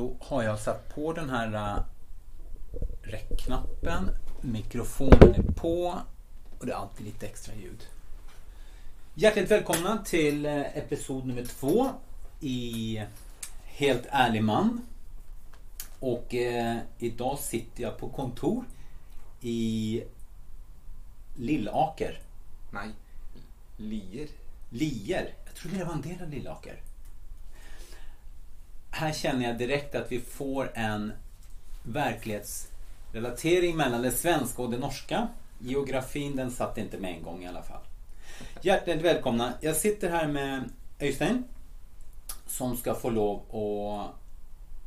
Då har jag satt på den här uh, räckknappen. Mikrofonen är på och det är alltid lite extra ljud. Hjärtligt välkomna till uh, episod nummer två i Helt ärlig man. Och eh, idag sitter jag på kontor i Lillaker. Nej, Lier. Lier. Jag trodde det var en del av Lillaker. Här känner jag direkt att vi får en verklighetsrelatering mellan det svenska och det norska. Geografin den satt inte med en gång i alla fall. Hjärtligt välkomna. Jag sitter här med Öystein. Som ska få lov att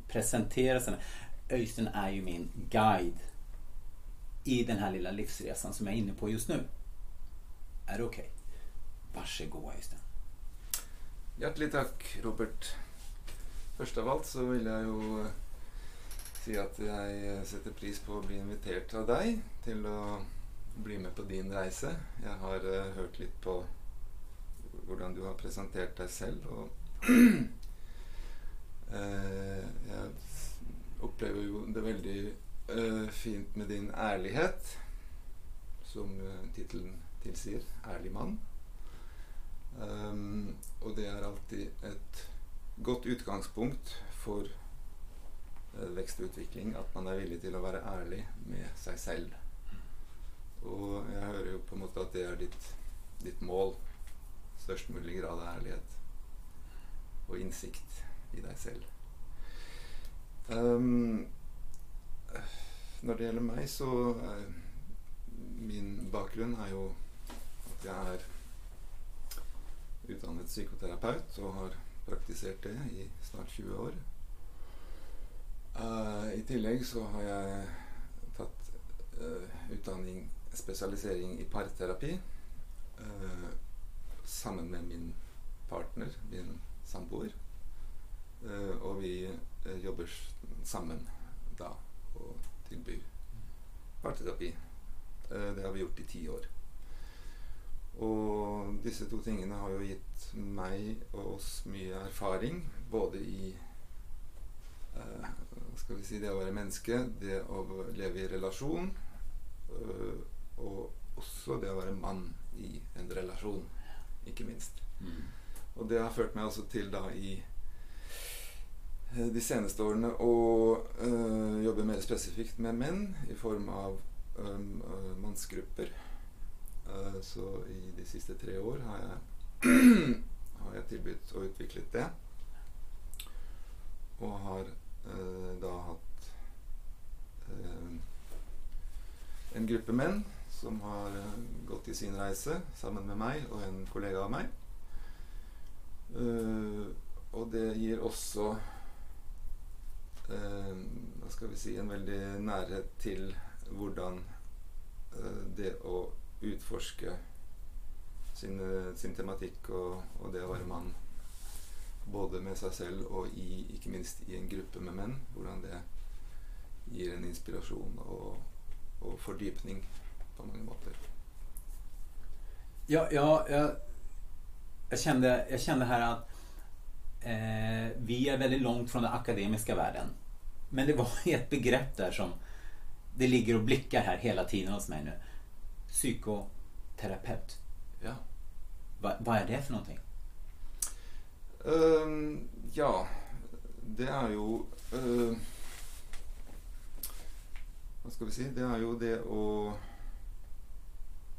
presentera sig. Öystein är ju min guide i den här lilla livsresan som jag är inne på just nu. Är det okej? Okay? Varsågod Öystein. Hjärtligt tack Robert. Først av alt så vil jeg jo eh, si at jeg eh, setter pris på å bli invitert av deg til å bli med på din reise. Jeg har eh, uh, hørt litt på hvordan du har presentert deg selv. Og uh, jeg opplever jo det veldig uh, fint med din ærlighet, som tittelen tilsier. Ærlig mann. Um, ehm, og det er alltid et godt utgangspunkt for eh, växt vekst og utvikling at man er villig til å være ærlig med seg selv. Og jeg hører jo på en måte at det er ditt, ditt mål. Størst mulig grad av ærlighet og innsikt i deg selv. Um, ehm, når det gjelder meg, så eh, är min bakgrunn er jo at jeg er utdannet psykoterapeut og har praktisert det i snart 20 år. Uh, I tillegg så har jeg tatt uh, eh, utdanning, spesialisering i parterapi, eh, uh, sammen med min partner, min samboer. og vi jobber sammen da og tilbyr parterapi. det har vi gjort i ti år. Og disse to tingene har jo gitt meg og oss mye erfaring. Både i eh, skal vi si, det å være menneske, det å leve i relasjon. Øh, og også det å være mann i en relasjon, ikke minst. Mm. Og det har ført meg altså til da i eh, de seneste årene å øh, jobbe mer spesifikt med menn i form av øh, mannsgrupper. Eh, så i de siste tre år har jeg, har jeg tilbudt og utviklet det. Og har eh, da hatt eh, en gruppe menn som har eh, gått i sin reise sammen med meg og en kollega av meg. Eh, og det gir også hva skal vi si en veldig nærhet til hvordan det å utforske sin, eh, sin tematikk og, og, det å være mann. Både med seg selv og i, ikke minst i en gruppe med menn. Hvordan det gir en inspirasjon og, og fordypning på mange måter. Ja, ja jag, jag, kände, jag kände här att eh, vi är väldigt långt från den akademiska världen. Men det var ett begrepp där som det ligger och blickar här hela tiden hos mig nu psykoterapeut. Ja. Va, vad är det för någonting? Um, ja, det er jo uh, Hva skal vi si? Det er jo det å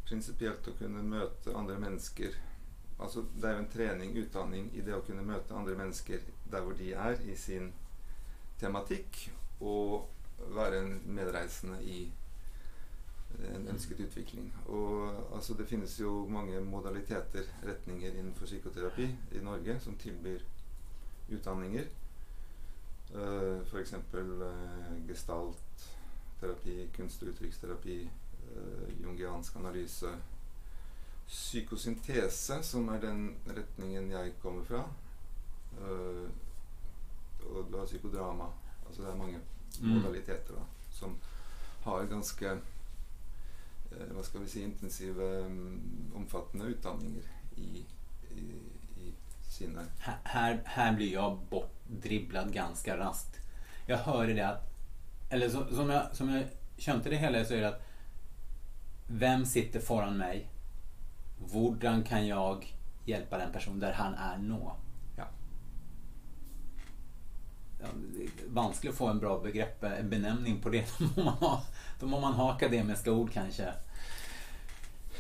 Prinsipielt å kunne møte andre mennesker Altså, det er jo en trening, utdanning, i det å kunne møte andre mennesker der hvor de er i sin tematikk, og være en medreisende i en ønsket utvikling. Og altså, Det finnes jo mange modaliteter, retninger innenfor psykoterapi i Norge som tilbyr utdanninger. Uh, F.eks. Uh, gestaltterapi, kunst- og uttrykksterapi, uh, jungiansk analyse. Psykosyntese, som er den retningen jeg kommer fra. Uh, og du har psykodrama. Altså det er mange mm. modaliteter da, som har ganske Eh, ska vi säga, intensiva, ehm, omfattande utandningar i, i, i sina... här, här blir jag bortdribblad ganska raskt. jag hörde det att, eller så, som, jag, som jag kände det hela så är det att vem sitter föran mig? Hvordan kan jag hjälpa den personen där han är nå? Ja. Ja, det är vanskligt att få en bra begrepp, en benämning på det. Då må man ha, då må man ha akademiska ord kanske.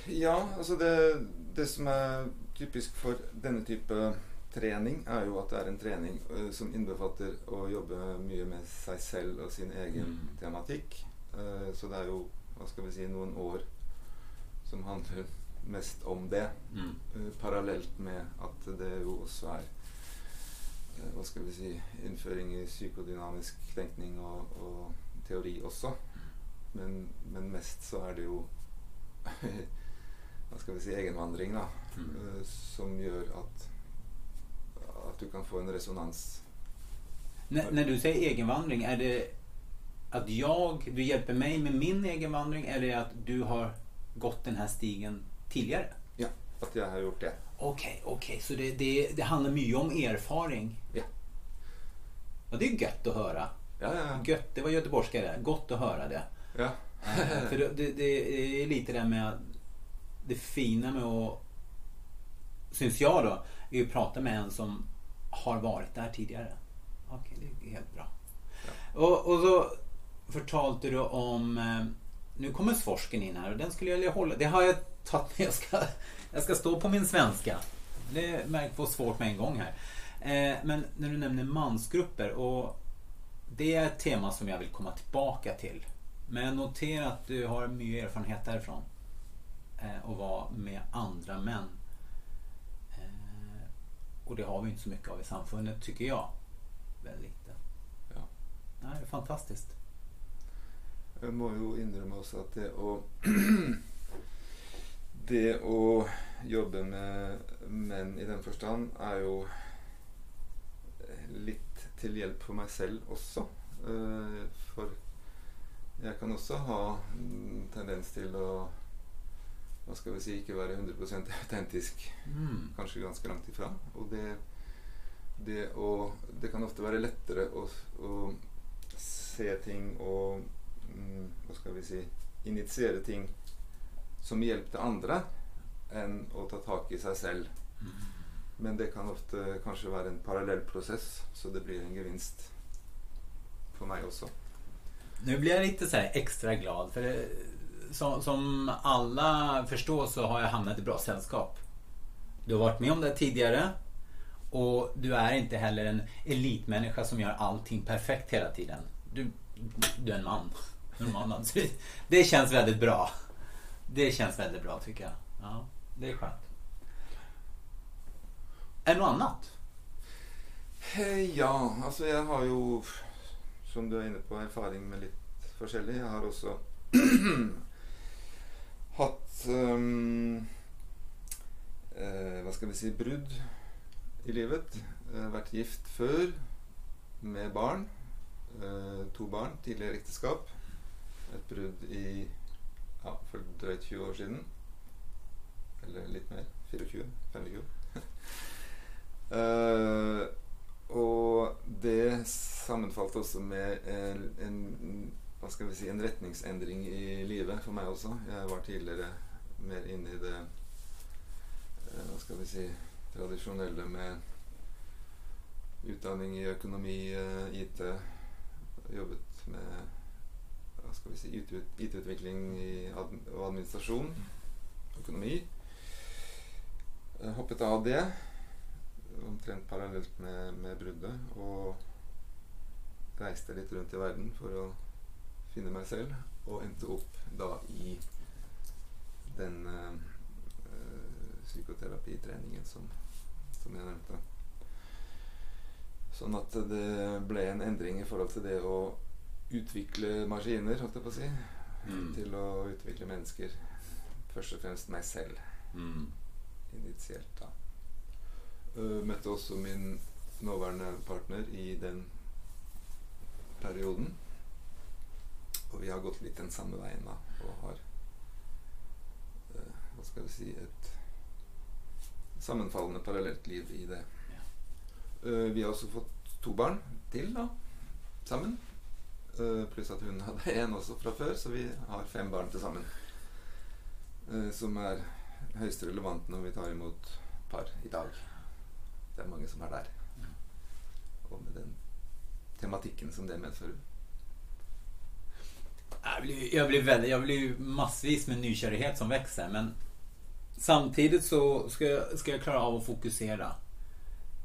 Ja, altså det, det som er typisk for denne type trening, er jo at det er en trening eh, som innbefatter å jobbe mye med seg selv og sin egen Mm. tematikk. Eh, så det er jo, hva skal vi si, noen år som handler mest om det. Mm. Eh, parallelt med at det jo også er eh, hva skal vi si, innføring i psykodynamisk tenkning og, og teori også. Men, men mest så er det jo hva skal vi si, egenvandring, da. Mm. eh, Som gjør at, at du kan få en resonans. När, när du säger egenvandring, är det att jag, du hjälper mig med min egenvandring eller är att du har gått den här stigen tidigare? Ja, at jeg har gjort det. Okej, okej, så det, det, det handlar mycket om erfaring. Ja. Och det är gött att höra. Ja, ja, ja. Gött, det var göteborgska det. Gott att höra det. ja. Eh, För det, det, är lite det med det fina med att, syns jag då, är att prata med en som har varit där tidigare. Okej, det är helt bra. Och, och så förtalte du om, eh, nu kommer svorsken in här och den skulle jag vilja hålla, det har jag tagit med, jag ska, jag ska stå på min svenska. Det märker var svårt med en gång här. Eh, Men när du nämner mansgrupper och det är ett tema som jag vill komma tillbaka till. Men jag noterar att du har mycket erfarenhet därifrån. Eh, Och vara med andra män. Eh, Och det har vi inte så mycket av i samfundet tycker jag. Väldigt lite. Ja. Nej, det är fantastiskt. Jeg må jo innrømme også at det å Det å jobbe med menn i den forstand er jo litt til hjelp for meg selv også. Eh, For jeg kan også ha en tendens til å hva skal vi si, ikke være 100 autentisk Mm. kanskje ganske langt ifra. Og det, det, å, det kan ofte være lettere å, å se ting og mm, Hva skal vi si Initiere ting som hjelp til andre, enn å ta tak i seg selv. Men det kan ofte kanskje være en parallell prosess, så det blir en gevinst for meg også. Nu blir jag lite så här extra glad för det, som, som alla förstår så har jag hamnat i bra sällskap. Du har varit med om det tidigare och du är inte heller en elitmänniska som gör allting perfekt hela tiden. Du, du är en man. En man alltså. Det känns väldigt bra. Det känns väldigt bra tycker jag. Ja, det är skönt. Är det något annat? Eh, ja, alltså jag har ju, som du är inne på, erfaring med lite forskjellig. Jag har också haft, um, eh, vad ska vi säga, brudd i livet. Eh, varit gift för med barn. Eh, två barn, tidigare äktenskap. Ett brud i ja, for drøyt 20 år siden. Eller litt mer. 24? 25? uh, og det sammenfalt også med en, en hva skal vi si, en retningsendring i livet for meg også. Jeg var tidligere mer inne i det eh, hva skal vi si, tradisjonelle med utdanning i økonomi, eh, IT. Jobbet med skal vi si, IT- IT-utvikling administration, ad og administrasjon. Økonomi. Eh, hoppet av det omtrent parallelt med, med bruddet. Og reiste litt rundt i verden for å finne meg selv. Og endte opp da i den eh, eh, psykoterapitreningen som, som jeg nevnte. Sånn at det ble en endring i forhold til det å utvikle maskiner, holdt jeg på å si. Mm. Til å utvikle mennesker. Først og fremst meg selv Mm. initielt da. Uh, møtte også min nåværende partner i den perioden. Og vi har gått litt den samme veien da, og har uh, hva skal vi si et sammenfallende parallelt liv i det. Ja. Uh, vi har også fått to barn til, da. sammen. Eh, pluss at hun hadde én også fra før, så vi har fem barn til sammen. Eh, som er høyst relevant når vi tar imot par i dag. Det er mange som er der. Og med den tematikken som det medfører. Jag blir, jag, blir väldigt, jag blir massvis med nykärhet som växer men samtidigt så ska jag, ska jag klara av att fokusera.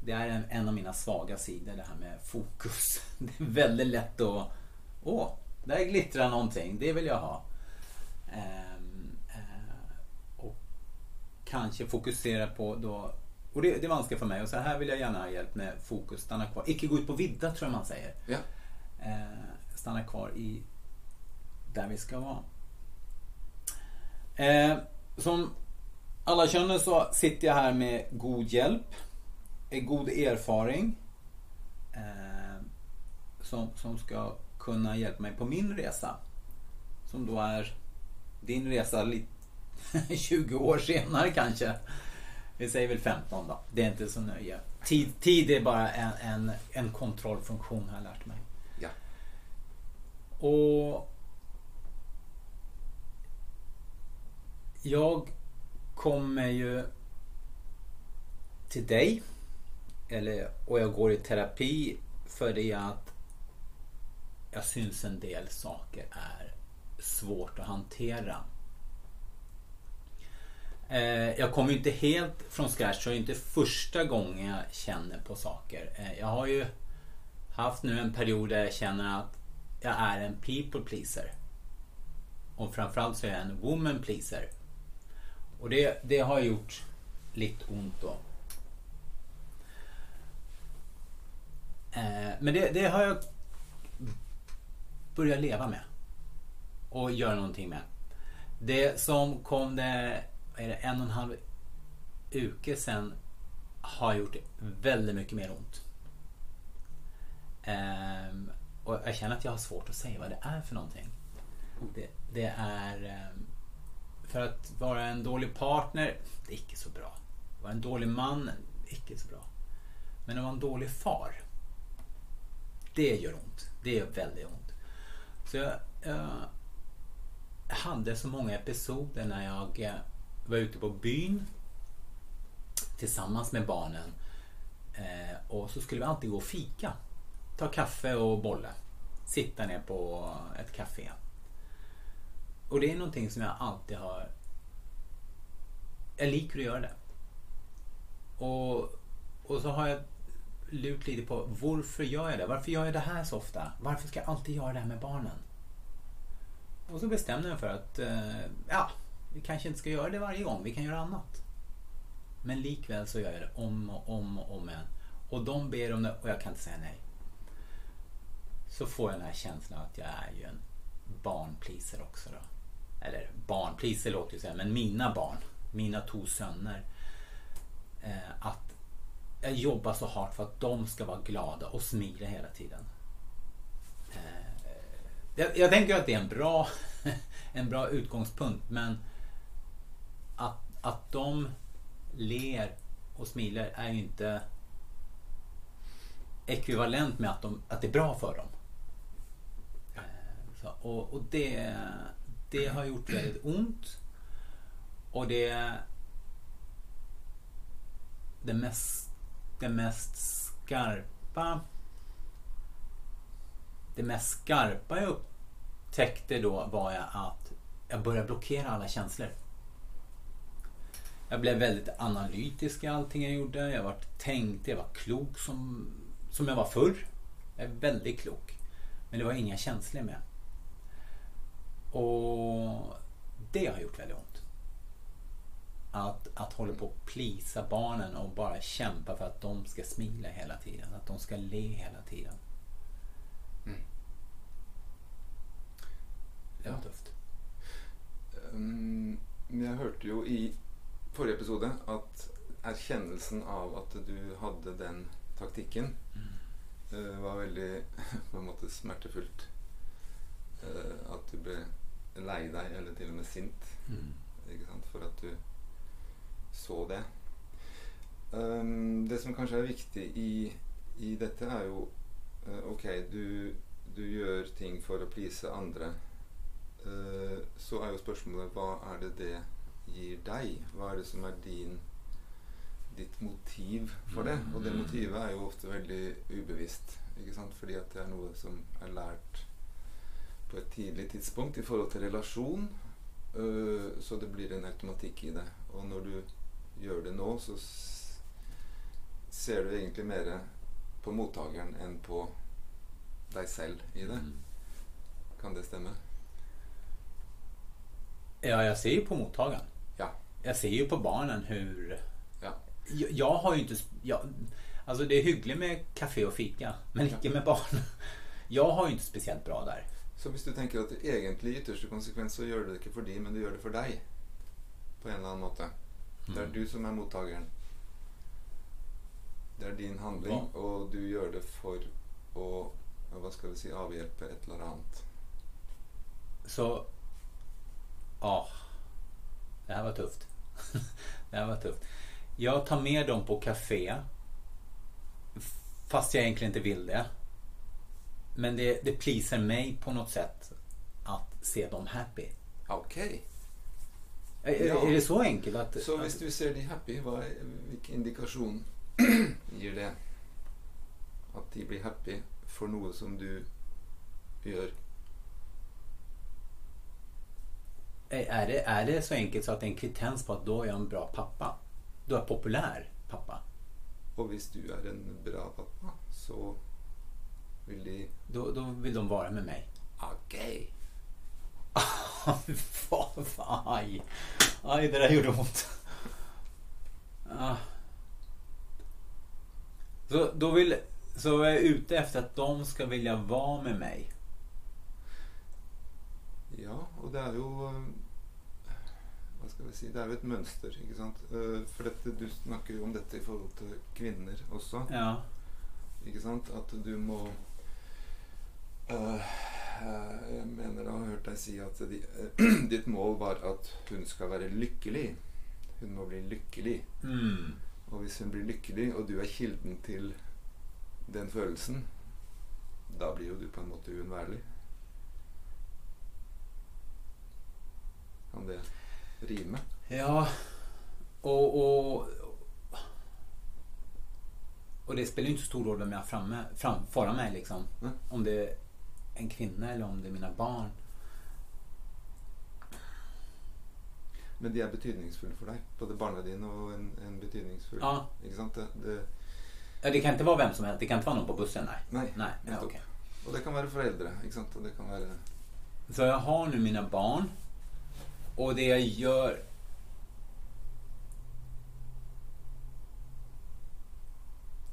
Det är en, en av mina svaga sidor det här med fokus. Det är väldigt lätt att... Åh, där glittrar någonting. Det vill jag ha. Ehm, eh, och kanske fokusera på då... Och det, det är vanskligt för mig. Och så här vill jag gärna ha hjälp med fokus. Stanna kvar. Icke gå ut på vidda tror jag man säger. Ja. Eh, stanna kvar i där vi ska vara. Eh, som alla känner så sitter jag här med god hjälp, en god erfaring eh, som, som ska kunna hjälpa mig på min resa. Som då är din resa li- 20 år senare kanske. Vi säger väl 15 då. Det är inte så nöje. Tid, tid är bara en, en, en kontrollfunktion har jag lärt mig. Ja. Och jag kommer ju till dig eller, och jag går i terapi för det att jag syns en del saker är svårt att hantera. Eh, jag kommer ju inte helt från scratch, så det är inte första gången jag känner på saker. Eh, jag har ju haft nu en period där jag känner att jag är en people pleaser. Och framförallt så är jag en woman pleaser. Och det, det har gjort lite ont då. Eh, men det, det har jag börja leva med. Och göra någonting med. Det som kom det, är det en och en halv uke sen har gjort väldigt mycket mer ont. Um, och jag känner att jag har svårt att säga vad det är för någonting. Det, det är... Um, för att vara en dålig partner, det är icke så bra. Vara en dålig man, icke så bra. Men att vara en dålig far, det gör ont. Det gör väldigt ont. Så jag, jag hade så många episoder när jag eh, var ute på byn tillsammans med barnen. Eh, och så skulle vi alltid gå och fika. Ta kaffe och bolle. Sitta ner på ett café. Och det är någonting som jag alltid har... Jag liker att göra det. Och, och så har jag lut lite på varför gör jag det? Varför gör jag det här så ofta? Varför ska jag alltid göra det här med barnen? Och så bestämde jag för att eh, ja, vi kanske inte ska göra det varje gång. Vi kan göra annat. Men likväl så gör jag det om och om och om igen. Och de ber om det och jag kan inte säga nej. Så får jag den här känslan att jag är ju en barnpleaser också då. Eller barnpleaser låter ju säga, men mina barn, mina två söner. Eh, att jag jobbar så hårt för att de ska vara glada och smila hela tiden. Eh, jag, jag tänker att det är en bra, en bra utgångspunkt men att, att de ler och smilar är ju inte ekvivalent med att, de, att det är bra för dem. Eh, Så, och och det, det har gjort väldigt ont. Och det det mest, det mest skarpa det mest skarpa jag upptäckte då var jag att jag började blockera alla känslor. Jag blev väldigt analytisk i allting jag gjorde. Jag var tänkte, jag var klok som, som jag var förr. Jag är väldigt klok. Men det var inga känslor med. Och det har gjort väldigt ont. Att, att hålla på och plisa barnen och bara kämpa för att de ska smila hela tiden. Att de ska le hela tiden. Mm. Det var Ja. tufft. Um, men jeg hørte jo i forrige episode at erkjennelsen av at du hadde den taktikken, eh, var veldig på en måte smertefullt. Eh, at du ble lei deg, eller til og med sint, Mm. ikke sant? for at du så det. Um, det som kanskje er viktig i, i dette, er jo eh, Ok, du du gjør ting for å please andre, eh, så er jo spørsmålet hva er det det gir deg? Hva er det som er din, ditt motiv for det? Og det motivet er jo ofte veldig ubevisst. Ikke sant? Fordi at det er noe som er lært på et tidlig tidspunkt i forhold til relasjon. eh, så det blir en automatikk i det. Og når du gjør det nå, så ser du egentlig mer på mottakeren enn på deg selv i det. Mm. Kan det stemme? Ja, jag ser ju på mottagaren. Ja. Jag ser ju på barnen hur... Ja. Jag, jag har ju inte... Jag, alltså det är hyggligt med kaffe och fika, men Ja. inte med barn. Jag har ju inte speciellt bra där. Så hvis du tenker at det egentlig i ytterste konsekvens så gjør du det ikke for de, men du gjør det for deg på en eller annen måte. Det er Mm. du som er mottakeren. Det er din handling, Ja. og du gjør det for å hva skal vi si, avhjelpe et eller annet. Så... Ja. Det här var tufft. det här var tufft. Jag tar med dem på café. Fast jag egentligen inte vill det. Men det, det pleasar mig på något sätt att se dem happy. Ok. Är, Ja. är det så enkelt? Att, Så att, du ser de happy, hva, hvilken indikasjon gir det? At de blir happy for noe som du gjør? är, det, är det så enkelt så att det är en kvittens på att då är jag en bra pappa? Då är jag populär pappa? Og hvis du er en bra pappa, så vil de Då, då vill de vara med mig. Ok. Vad fan, aj. Aj, det där gjorde ont. Ah. Så då vill... Så är jag ute efter att de ska vilja vara med mig. Ja, og det er jo eh, Hva skal vi si Det er jo et mønster, ikke sant? Eh, For dette, du snakker jo om dette i forhold til kvinner også. Ja. Ikke sant? At du må eh, eh, Jeg mener da har hørt deg si at de, eh, ditt mål var at hun skal være lykkelig. Hun må bli lykkelig. Mm. Og hvis hun blir lykkelig, og du er kilden til den følelsen, da blir jo du på en måte uunnværlig. Kan det rime? Ja, och, och, och det spelar ju inte så stor roll vem jag har framme, fram, föran mig liksom. Nej. Om det en kvinna eller om det är mina barn. Men de er betydningsfulle for deg. Både barna dine og en, en betydningsfull Ja. Det, det, Ja, det kan inte vara vem som helst. Det kan inte vara någon på bussen. Nej. Nej, ja, nettopp. okej. Og det kan foreldre. Ikke sant? Og det kan være Så jag har nu mina barn. Och det jag gör...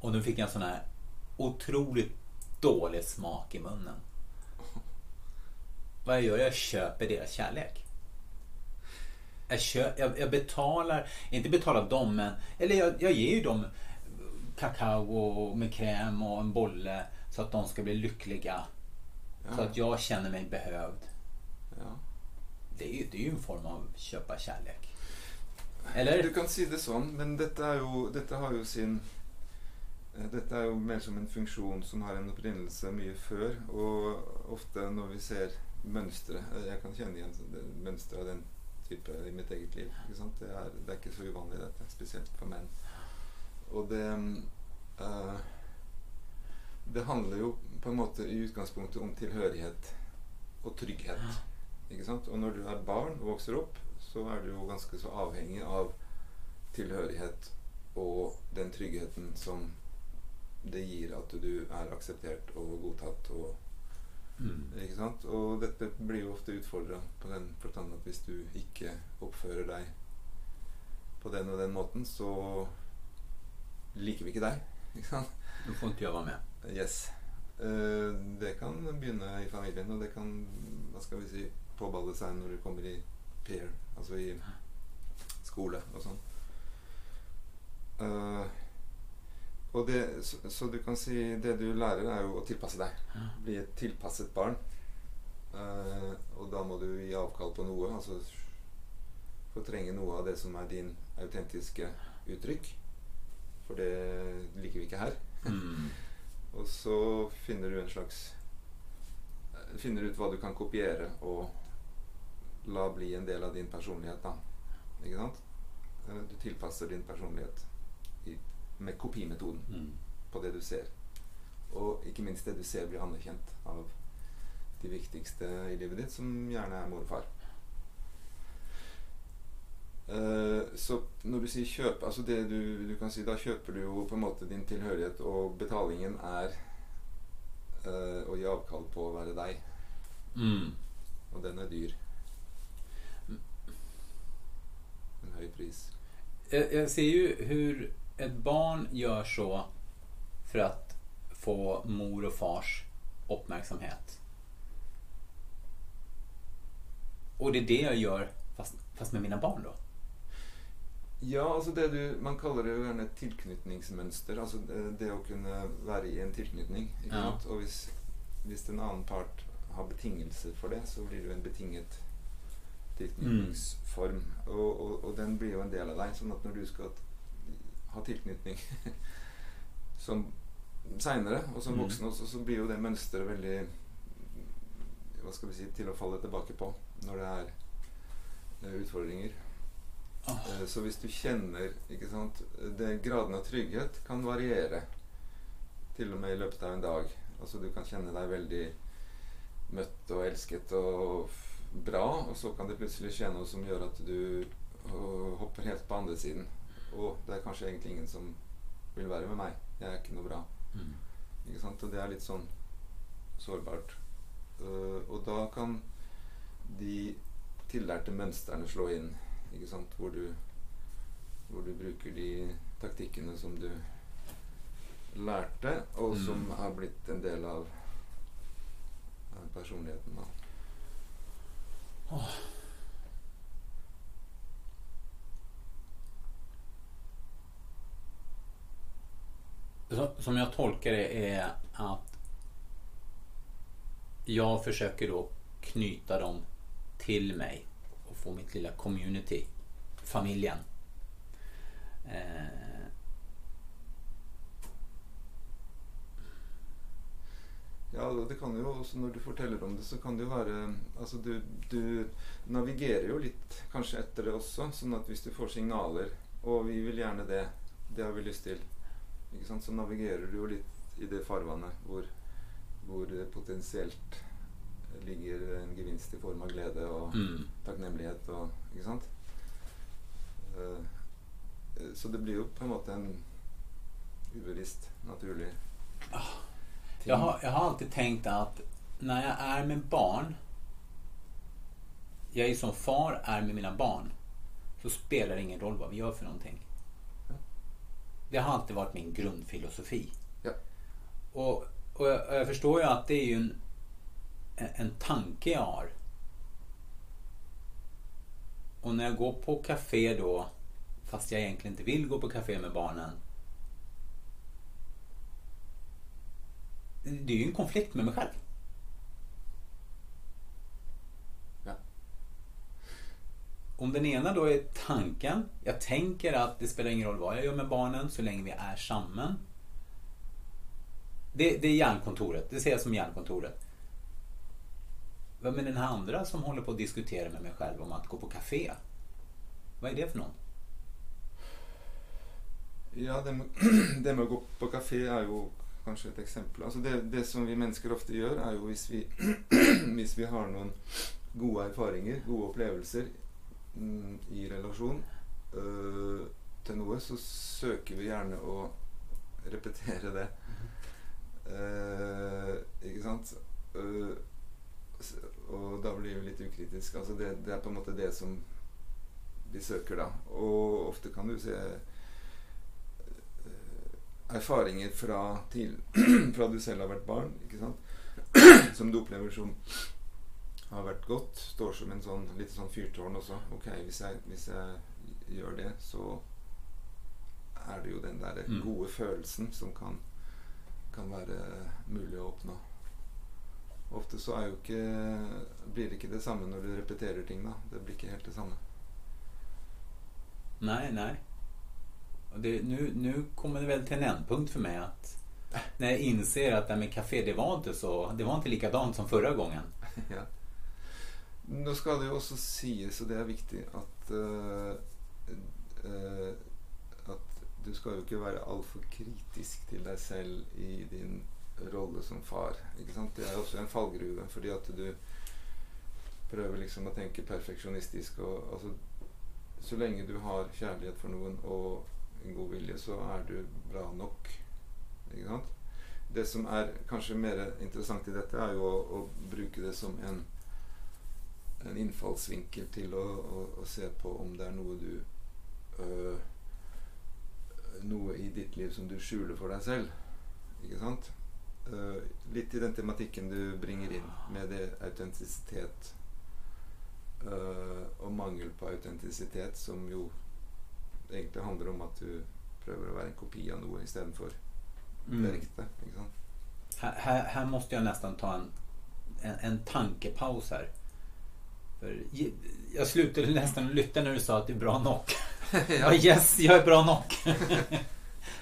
Och nu fick jag en sån här otroligt dålig smak i munnen. Vad jag gör? Jag köper deras kärlek. Jag, kö, jag, jag betalar, inte betalar dem men, eller jag, jag ger ju dem kakao med kräm och en bolle så att de ska bli lyckliga. ja, Så att jag känner mig behövd. ja. Det är ju, det är ju en form av köpa kärlek. Du Eller? kan si det sånn, men dette, er jo, dette har jo sin eh, Dette er jo mer som en funksjon som har en opprinnelse mye før. Og ofte når vi ser mønstre eh, Jeg kan kjenne igjen det- mønstre av den type i mitt eget liv. Det, er, det er ikke så uvanlig, dette. Spesielt for menn. Og det eh, Det handler jo på en måte i utgangspunktet om tilhørighet og trygghet. Ikke sant? Og når du er barn og vokser opp, så er du jo ganske så avhengig av tilhørighet og den tryggheten som det gir at du er akseptert og godtatt. Og, Mm. ikke sant? og dette blir jo ofte utfordra på den forstand at hvis du ikke oppfører deg på den og den måten, så liker vi ikke deg. Ikke sant? Då får jag vara med. Yes. Eh, det kan begynne i familien, og det kan hva skal vi si, påballe seg når du kommer i peer, altså i skole og sånn. Eh, og det, så, så du kan si det du lærer, er jo å tilpasse deg. Bli et tilpasset barn. Eh, og da må du gi avkall på noe. Altså fortrenge noe av det som er din autentiske uttrykk. For det liker vi ikke her. Mm. Og så finner du en slags finner ut hva du kan kopiere og la bli en del av din personlighet. da. Ikke sant? Eh, Du tilpasser din personlighet med kopimetoden Mm. på det du ser. Og ikke minst det du ser blir anerkjent av de viktigste i livet ditt, som gjerne er mor og far. Eh, så når du sier kjøp altså det du, du kan si Da kjøper du jo på en måte din tilhørighet, og betalingen er eh, å gi avkall på å være deg. Mm. Og den er dyr. En høy pris. Jag, jag ser ju hur ett barn gör så för att få mor och fars uppmärksamhet. Och det är det jag gör fast, fast med mina barn då. Ja, altså det du, Man kaller det jo gjerne et tilknytningsmønster. Altså det, det å kunne være i en tilknytning. Ikke Ja. hvis, hvis en annen part har betingelser for det, så blir det en betinget tilknytningsform. Og, og, og den blir jo en del av deg. Sånn at når du skal ha tilknytning som seinere, og som Mm. voksen også, så blir jo det mønsteret veldig Hva skal vi si til å falle tilbake på når det er eh, utfordringer. Åh. Eh, Så hvis du kjenner ikke sant, det, Graden av trygghet kan variere. Til og med i løpet av en dag. Altså Du kan kjenne deg veldig møtt og elsket og f- bra, og så kan det plutselig skje noe som gjør at du øh, hopper helt på andre siden. Og det er kanskje egentlig ingen som vil være med meg. Jeg er ikke noe bra. Mm. Ikke sant? Og det er litt sånn sårbart. Eh, og da kan de tillærte mønstrene slå inn. Ikke sant? Hvor du, hvor du bruker de taktikkene som du lærte, og Mm. som har blitt en del av, av personligheten. Da. Så- Som jag tolkar det är att jag försöker då knyta dem till mig och få mitt lilla community, familjen. Eh, Ja, det kan ju också när du berättar om det, så kan det ju vara, alltså du, du navigerar ju lite kanske efter det också, så att om du får signaler och vi vill gärna det. Det har vi lust till. Ikke sant? Så navigerer du jo litt i det farvannet hvor, hvor det potensielt ligger en gevinst i form av glede og mm. takknemlighet og Ikke sant? Eh, så det blir jo på en måte en ubevisst, naturlig ting. jag, har, jag har alltid tänkt att när jag är med barn, jag är som far är med mina barn, så spelar det ingen roll vad vi gör för någonting. Det har alltid varit min grundfilosofi. Ja. Och, och, jag, och jag förstår ju att det är ju en, en, en tanke jag har. Och när jag går på café då, fast jag egentligen inte vill gå på café med barnen. Det är ju en konflikt med mig själv. Om den ena då är tanken. Jag tänker att det spelar ingen roll vad jag gör med barnen så länge vi är samman. Det, det är hjärnkontoret. Det ser jag som hjärnkontoret. Vem är den här andra som håller på att diskutera med mig själv om att gå på café? Vad är det för någon? Ja, det med, det med att gå på café är ju kanske ett exempel. Alltså det, det som vi människor ofta gör är ju om vi, vi har någon goda erfarenheter, goda upplevelser mm, i relasjon øh, til noe, så søker vi gjerne å repetere det. Eh, ikke sant? Eh, s- og da blir vi litt ukritisk. Altså det, det er på en måte det som vi søker da. Og ofte kan du se eh, erfaringer fra, til, fra du selv har vært barn, ikke sant? som du opplever som har vært godt. Står som en sånn, litt sånn fyrtårn også. Ok, hvis jeg, hvis jeg gjør det, så er det jo den der Mm. gode følelsen som kan, kan være mulig å oppnå. Ofte så er jo ikke, blir det ikke det samme når du repeterer ting. da. Det blir ikke helt det samme. Nej, nej. Och det, nu, nu kommer det väl till en ändpunkt för mig att när jag inser att det här med café, det var inte så, det var inte likadant som förra gången. ja. Nå skal det jo også sies, og det er viktig, at uh, eh, uh, eh, at du skal jo ikke være altfor kritisk til deg selv i din rolle som far. Ikke sant? Det er også en fallgruve, fordi at du prøver liksom å tenke perfeksjonistisk. Og, altså, så lenge du har kjærlighet for noen og en god vilje, så er du bra nok. Ikke sant? Det som er kanskje mer interessant i dette, er jo å, å bruke det som en, en innfallsvinkel til å, å, å, se på om det er noe du øh, Noe i ditt liv som du skjuler for deg selv. Ikke sant? Uh, litt i den tematikken du bringer inn, med det autentisitet uh, og mangel på autentisitet, som jo egentlig handler om at du prøver å være en kopi av noe istedenfor mm. det. Ikke sant? Här, här, här, måste jag nästan ta en, en, en tankepaus här. För jag slutade nästan lyssna när du sa att du är bra knock. ja. Yes, jag är bra knock.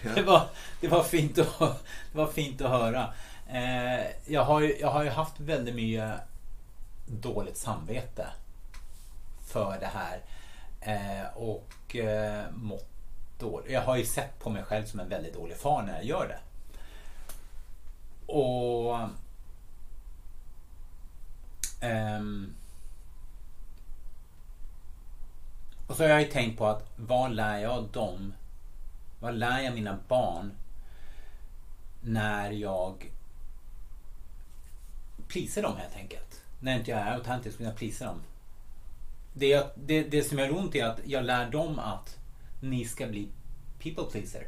det, var, det, var fint att, det var fint att höra. Eh, jag, har ju, jag har ju haft väldigt mycket dåligt samvete för det här. Eh, och eh, mått dåligt. Jag har ju sett på mig själv som en väldigt dålig far när jag gör det. Och... Um, och så har jag ju tänkt på att vad lär jag dem? Vad lär jag mina barn när jag plisar dem helt enkelt? När inte jag är autentisk vill jag plisa dem. Det, det, det som gör ont är att jag lär dem att ni ska bli people pleaser.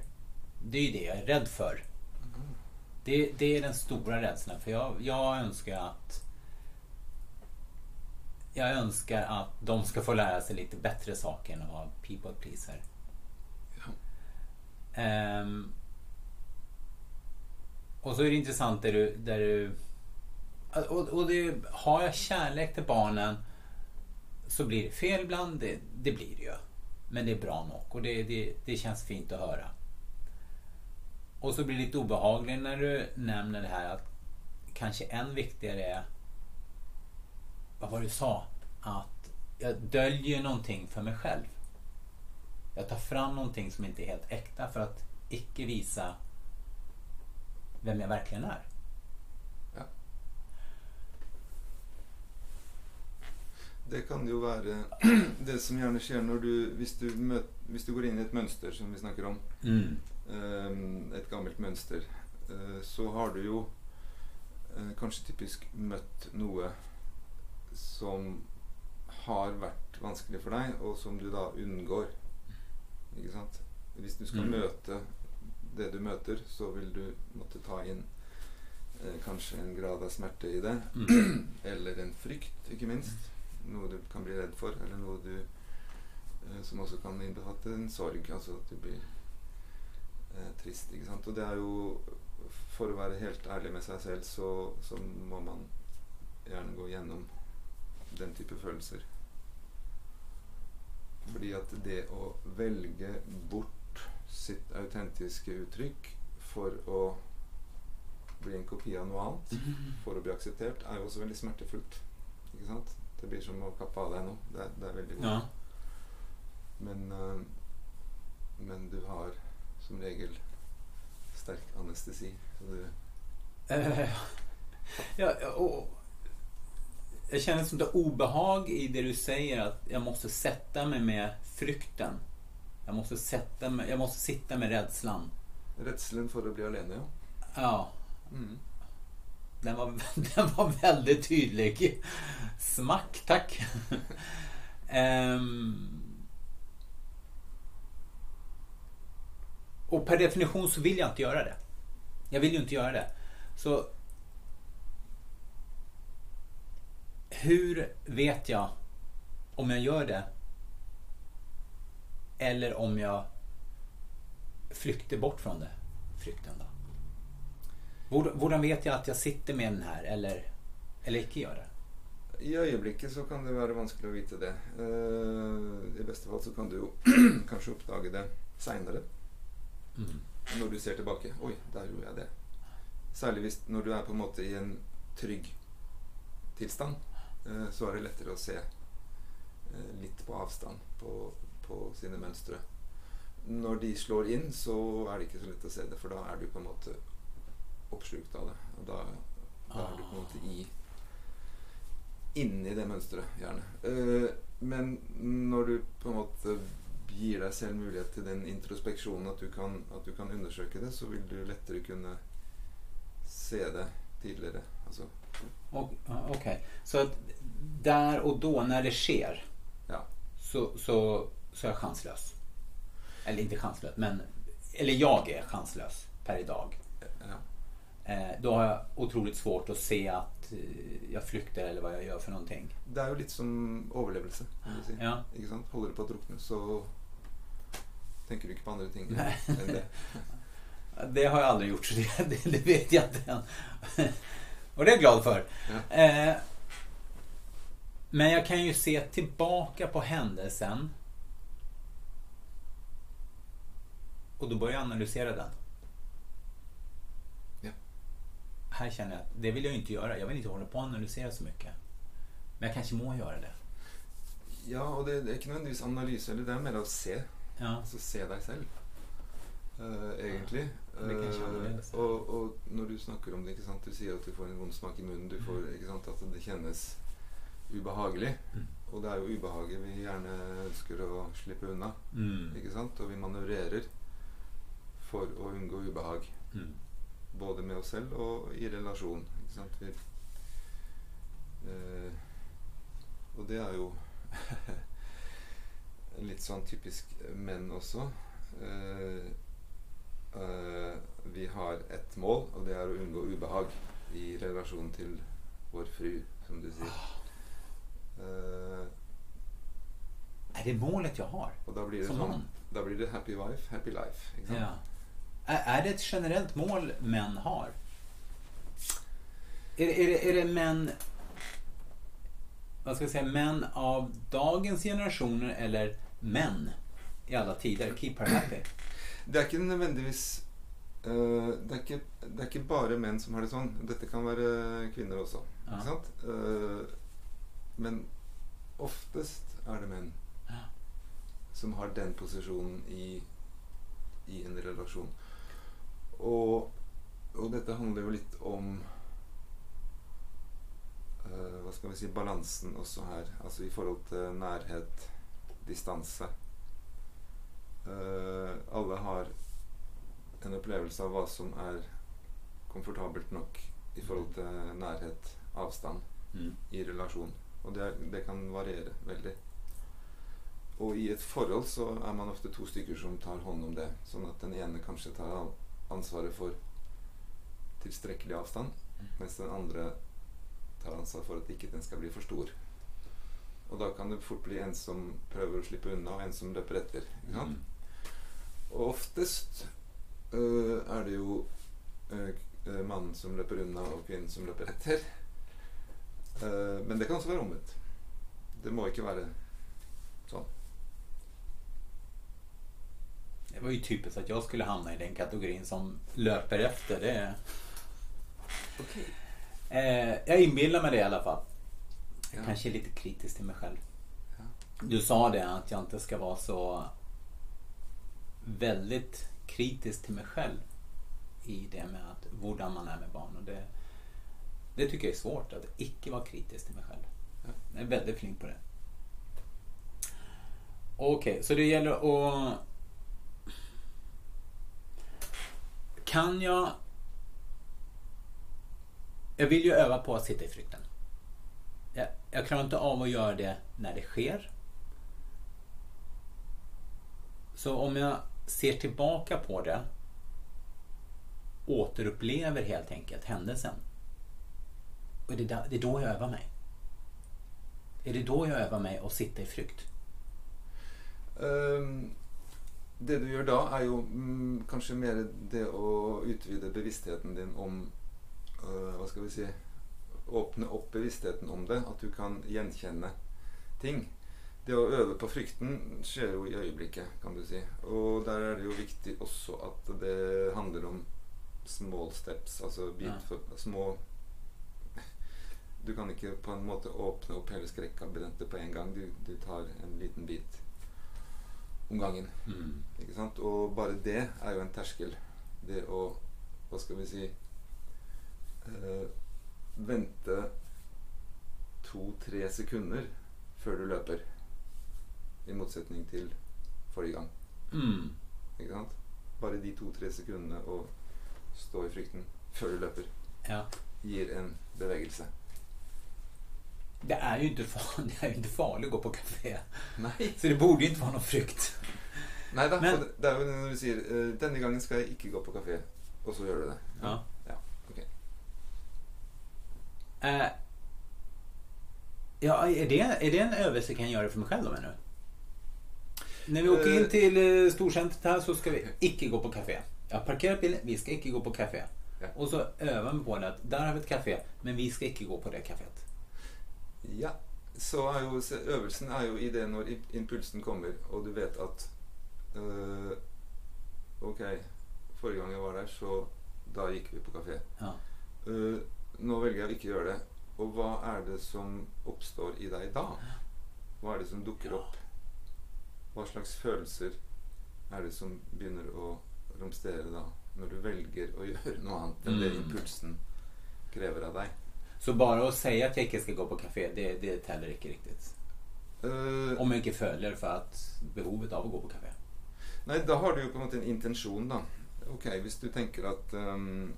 Det är ju det jag är rädd för. Det, det är den stora rädslan. För jag, jag önskar att jag önskar att de ska få lära sig lite bättre saker än att vara people pleaser. Ja. Um, och så är det intressant där du... Där du och, och det, har jag kärlek till barnen så blir det fel ibland. Det, det blir det ju. Men det är bra nog och det, det, det känns fint att höra. Och så blir det lite obehagligt när du nämner det här att kanske än viktigare är vad var det du sa? Att jag döljer någonting för mig själv. Jag tar fram någonting som inte är helt äkta för att icke visa vem jag verkligen är. Ja. Det kan ju vara det som gärna sker när du, du, hvis du går in i ett mönster som vi snackar om. Mm. Ehm, et gammelt mønster, eh, så har du jo eh, kanskje typisk møtt noe som har vært vanskelig for deg, og som du da unngår. Ikke sant? Hvis du skal mm. møte det du møter, så vil du måtte ta inn eh, kanskje en grad av smerte i det. Mm. eller en frykt, ikke minst. Noe du kan bli redd for, eller noe du eh, Som også kan innbefatte en sorg. Altså at du blir eh, trist. ikke sant? Og det er jo For å være helt ærlig med seg selv, så, så må man gjerne gå gjennom den type følelser. Fordi at det å velge bort sitt autentiske uttrykk for å bli en kopi av noe annet, mhm. for å bli akseptert, er jo også veldig smertefullt. Ikke sant? Det blir som å kappe av deg noe. Det, det er veldig vondt. Ja. Men, uh, men du har som regel sterk anestesi. Så det... Uh, ja, och, jag känner ett sånt där obehag i det du säger att jag måste sätta mig med frykten. Jag måste, sätta mig, jag måste sitta med rädslan. Rädslan för att bli alene, ja. Ja. Mm. Den, var, den var väldigt tydlig. Smack, tack. um, Och per definition så vill jag inte göra det. Jag vill ju inte göra det. Så hur vet jag om jag gör det? Eller om jag flykter bort från det? Flykten då? Hur vet jag att jag sitter med den här eller, eller icke gör det? I ögonblicket så kan det vara vanskligt att veta det. Uh, I bästa fall så kan du kanske uppdaga det senare. Mm. Når du ser tilbake Oi, der gjorde jeg det. Særlig hvis, når du er på en måte i en trygg tilstand, eh, Eh, så er det lettere å se eh, litt på avstand på, på sine mønstre. Når de slår inn, så er det ikke så lett å se det, for da er du på en måte oppslukt av det. Og da, da er du på en måte i inni det mønsteret, gjerne. Eh, men når du på en måte gir deg selv mulighet til den introspeksjonen, at du kan, at du kan undersøke det, så vil du lettere kunne se det tidligere. Alltså, Och- så där och då när det sker ja. så, så, så är jag chanslös. Eller inte chanslös, men eller jag är chanslös per idag. ja. Eh, då har jag otroligt svårt att se att eh, jag flyktar eller vad jag gör för någonting. Det er jo litt som si. Ja. Ikke sant? Holder du på å drukne, så tenker du ikke på andre ting enn det. Det har jag aldrig gjort, så det, det, det vet jag inte än. Och det är jag glad för. Ja. Eh, men jag kan ju se tillbaka på händelsen. Och då börjar jag analysera den. Ja. Här känner jag att det vill jag inte göra. Jag vill inte hålla på och analysera så mycket. Men jag kanske må göra det. Ja, og det, det er ikke nødvendigvis analyse, eller det er mer å se. Ja. Altså se deg selv, eh, egentlig. Annerledes. og, og når du snakker om det, ikke sant? du sier at du får en vond smak i munnen, du får, ikke sant? at det kjennes ubehagelig. Mm. Og det er jo ubehaget vi gjerne ønsker å slippe unna. Mm. Ikke sant? Og vi manøvrerer for å unngå ubehag. Mm. Både med oss selv og i relasjon. Ikke sant? Vi, eh, og det er jo litt sånn typisk menn også. Eh, eh, vi har ett mål, og det er å unngå ubehag i relasjon til vår fru, som du sier. Eh, Är det målet jag har? og da blir det Som sånn mann? Da blir det happy wife, happy life. Sant? Ja. Är, är det ett generellt mål män har? Är, det- är, det, är det män vad ska jag säga, män av dagens generationer eller män i alla tider? Keep her happy. Det er ikke nødvendigvis eh, det, det er ikke bare menn som har det sånn. Dette kan være kvinner også. Ja. Ikke sant? Eh, men oftest er det menn Ja. som har den posisjonen i, i en relasjon. Og, og dette handler jo litt om eh, Hva skal vi si balansen også her. Altså i forhold til nærhet, distanse. Eh, alle har en opplevelse av hva som er komfortabelt nok i forhold til nærhet, avstand Mm. i relasjon. Og det, det kan variere veldig. Og i et forhold så er man ofte to stykker som tar hånd om det. Sånn at den ene kanskje tar an- ansvaret for tilstrekkelig avstand, mens den andre tar ansvar for at ikke den skal bli for stor. Og da kan det fort bli en som prøver å slippe unna, og en som løper etter. Mm. Og oftest øh, er det jo øh, øh, mannen som løper unna, og kvinnen som løper etter. Eh, men det kan også være omvendt. Det må ikke være sånn. Det var ju typiskt att jag skulle hamna i den kategorin som löper efter. Det är... eh, jag inbillar mig det i alla fall. Ja. kanske lite kritisk till mig själv. Ja. Du sa det att jag inte ska vara så väldigt kritisk till mig själv i det med att hvordan man är med barn. Och det, det tycker jag är svårt, att icke vara kritisk till mig själv. Ja. Jag är väldigt flink på det. Okej, så det gäller att... Kan jag... Jag vill ju öva på att sitta i frykten. Jag, jag klarar inte av att göra det när det sker. Så om jag ser tillbaka på det återupplever helt enkelt händelsen. Och det, är där, det är då jag övar mig. Är det då jag övar mig att sitta i frykt? Ehm, det du gjør da, er jo mm, kanskje mer det å utvide bevisstheten din om øh, Hva skal vi si Åpne opp bevisstheten om det. At du kan gjenkjenne ting. Det å øve på frykten skjer jo i øyeblikket, kan du si. Og der er det jo viktig også at det handler om small steps. Altså bit for små Du kan ikke på en måte åpne opp hele skrekkabinetet på en gang. Du, du tar en liten bit om gangen. Mm. Ikke sant? Og bare det er jo en terskel. Det å Hva skal vi si eh, Vente to-tre sekunder før du løper. I motsetning til forrige gang. Mm. Ikke sant? Bare de to-tre sekundene å stå i frykten før du løper, Ja. gir en bevegelse. Det är, ju inte far, det är inte farligt att gå på café. Nei. Så det borde ju inte vara någon frykt. Nei da. Men- og det- det er jo når du sier eh, 'Denne gangen skal jeg ikke gå på kafé', og så gjør du det. Ja. Ja, ok. Eh, ja, är det, är det en övelse jag kan göra för mig själv då menar du? När vi åker in Eh. till eh, storcentret här så ska vi icke gå på café. Jag har parkerat bilen, vi ska icke gå på café. Ja. Och så övar vi på det att där har vi ett café, men vi ska icke gå på det caféet. Ja. Så er jo, øvelsen er jo i det når impulsen kommer, og du vet at eh, Ok, forrige gang jeg var der, så da gikk vi på kafé. Ja. Eh, nå velger jeg å ikke gjøre det. Og hva er det som oppstår i deg da? Hva er det som dukker opp? Hva slags følelser er det som begynner å romstere da? Når du velger å gjøre noe annet enn det Mm. impulsen krever av deg. Så bara att säga att jag inte ska gå på café, det, det täller inte riktigt. Eh, Om jag inte följer för att behovet av att gå på café. Nei, da har du jo på en måte en intensjon, da. Ok, Hvis du tenker at, ehm,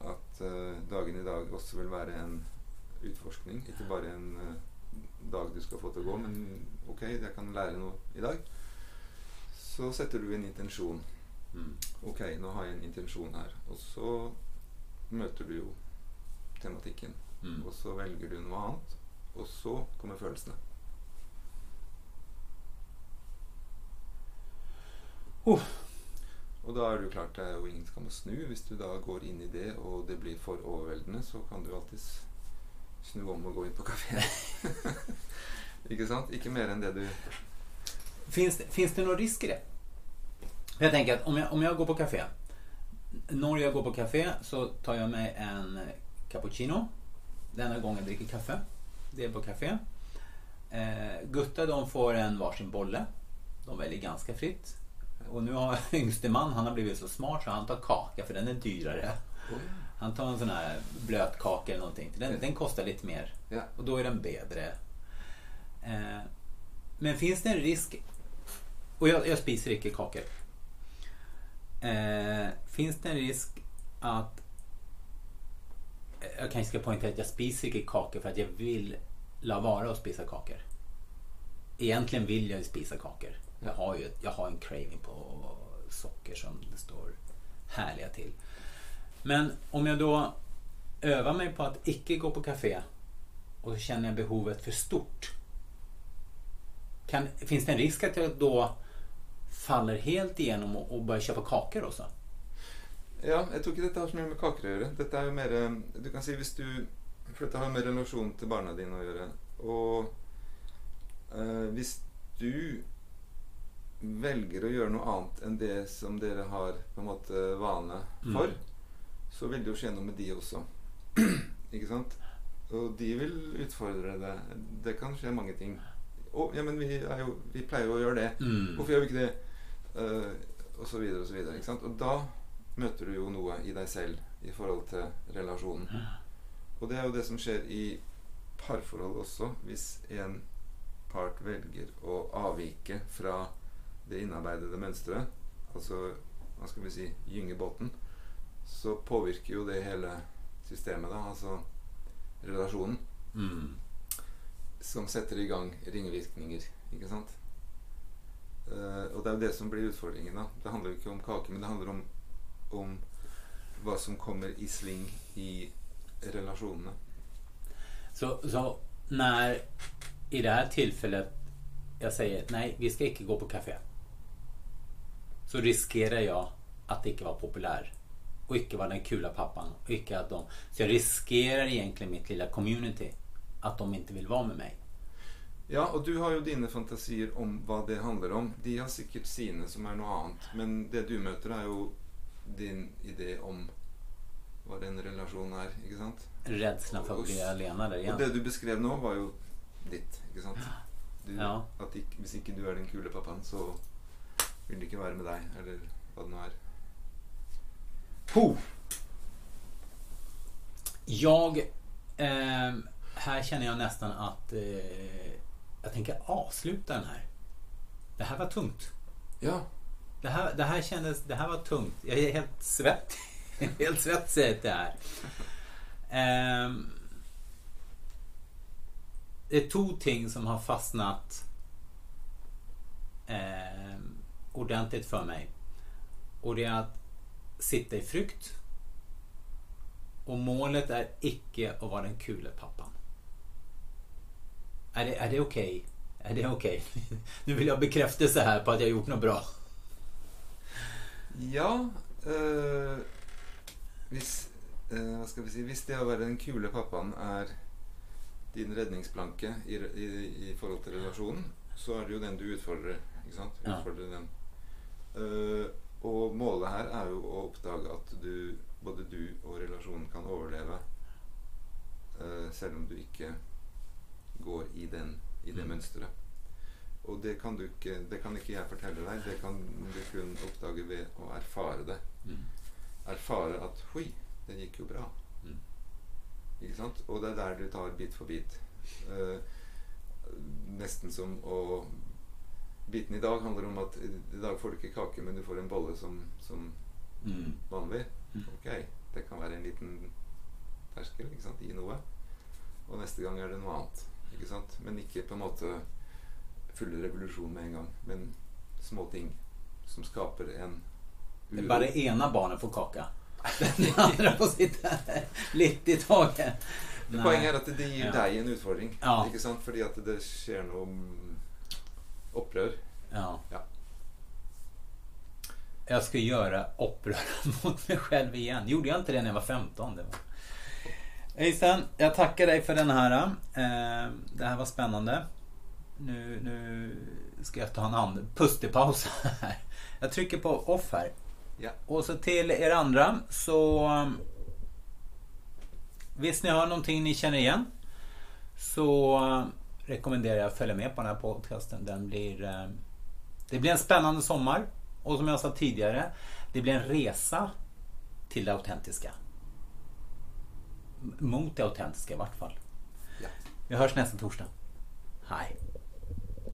at eh, dagen i dag også vil være en utforskning, ikke bare en eh, dag du skal få å gå, men ok, jeg kan lære noe i dag, så setter du en intensjon. Mm. Ok, nå har jeg en intensjon her. Og så møter du jo tematikken. Mm. Og så velger du noe annet. Og så kommer følelsene. Oh. Og da er jo klart det er jo ingen skam å snu. Hvis du da går inn i det, og det blir for overveldende, så kan du alltids snu om og gå inn på kafé. Ikke sant? Ikke mer enn det du Finns det, finns det någon risk i det? Jag tänker att om jag, om jag går på café. När jag går på café så tar jag mig en cappuccino. Denna gången jag dricker kaffe. Det är på café. Eh, Gutta de får en varsin bolle. De väljer ganska fritt. Och nu har yngste man, han har blivit så smart så han tar kaka för den är dyrare. Han tar en sån här blöt kaka eller någonting. Den, den kostar lite mer. Ja. Och då är den bättre. Eh, men finns det en risk? Och jag, jag spiser inte kakor. Eh, finns det en risk att jag kanske ska poängtera att jag spiser inte kakor för att jag vill la vara och spisa kakor. Egentligen vill jag ju spisa kakor. Jag har ju jag har en craving på socker som det står härliga till. Men om jag då övar mig på att icke gå på café och så känner jag behovet för stort. Kan, finns det en risk att jag då faller helt igenom och, och börjar köpa kakor också? Ja, jeg tror ikke dette har så mye med kaker å gjøre. Dette er jo mer Du kan si hvis du For dette har med relasjon til barna dine å gjøre. Og eh, hvis du velger å gjøre noe annet enn det som dere har på en måte vane for, så vil det jo skje noe med de også. ikke sant? Og de vil utfordre deg. Det kan skje mange ting. Å, ja, men vi, jo, vi pleier jo å gjøre det. Mm. Hvorfor gjør vi ikke det? Eh, og så videre og så videre. Ikke sant? Og da møter du jo noe i deg selv i forhold til relasjonen. Og det er jo det som skjer i parforhold også. Hvis en part velger å avvike fra det innarbeidede mønsteret, altså hva skal vi si gynge båten, så påvirker jo det hele systemet, da. Altså relasjonen Mm. som setter i gang ringvirkninger. Ikke sant? Eh, og det er jo det som blir utfordringen. da Det handler jo ikke om kake, men det handler om, om hva som kommer i sving i relasjonene. Så, så när i det här tillfället jag säger nej, vi ska inte gå på café. Så riskerar jag att inte vara populär. Och inte vara den kula pappan. Och inte att de, så jag riskerar egentligen mitt lilla community. Att de inte vill vara med mig. Ja, og du har jo dine fantasier om hva det handler om. De har sikkert sine som er noe annet. Men det du møter, er jo din idé om vad en relation är. Ikke sant? Rädslan för att bli alena där Och igen. det du beskrev nu var ju ditt. Ikke sant? Du, Ja. At ikke, hvis ikke du er den kule pappaen, så vil de ikke være med deg, eller hva det nå er. Puh. Jag... Eh, här känner jag nästan att eh, jag tänker avsluta den här. Det här var tungt. Ja. Det här, det här kändes... Det här var tungt. Jag är helt svett. helt svetsig det här. Um, ehm, det är två ting som har fastnat um, ordentligt för mig. Och det är att sitta i frukt. Och målet är icke att vara den kule pappan. Är det, är det okej? Är det okej? Nu vill jag bekräftelse här på att jag har gjort något bra. Ja øh, hvis, Hva skal vi si Hvis det å være den kule pappaen er din redningsplanke i, i, i forhold til relasjonen, så er det jo den du utfordrer. Ikke sant? Utfordrer den. Øh, og målet her er jo å oppdage at du, både du og relasjonen kan overleve øh, selv om du ikke går i, den, i det Mm. mønsteret. Og det kan, du ikke, det kan ikke jeg fortelle deg. Det kan du kun oppdage ved å erfare det. Mm. Erfare at Oi, det gikk jo bra. Mm. Ikke sant? Og det er der du tar bit for bit. Eh, nesten som å Biten i dag handler om at i dag får du ikke kake, men du får en bolle som, som Mm. vanlig. Mm. Ok, det kan være en liten terskel ikke sant, i noe. Og neste gang er det noe annet. Ikke sant? Men ikke på en måte full revolusjon med en gang. Men små ting som skaper en Det är uro. bara det ena barnet får kaka. Den andra får sitta lite i taget. Nej. Poenget er at det gir Ja. deg en utfordring. Ja. Ikke sant? Fordi at det skjer noe mm, opprør. Ja. Ja. Jag ska göra upprör mot mig själv igen. Gjorde jag inte det när jag var 15? Det var... Öystein, jag tackar dig för den här. Eh, Det här var spännande. Nu, nu ska jag ta en and pustepaus här. Jag trycker på off här. Ja. Och så till er andra så... um, Visst ni hör någonting ni känner igen så um, rekommenderar jag att följa med på den här podcasten. Den blir, um, det blir en spännande sommar. Och som jag sa tidigare, det blir en resa till det autentiska. Mot det autentiska i vart fall. Ja. Vi hörs nästa torsdag. Hej.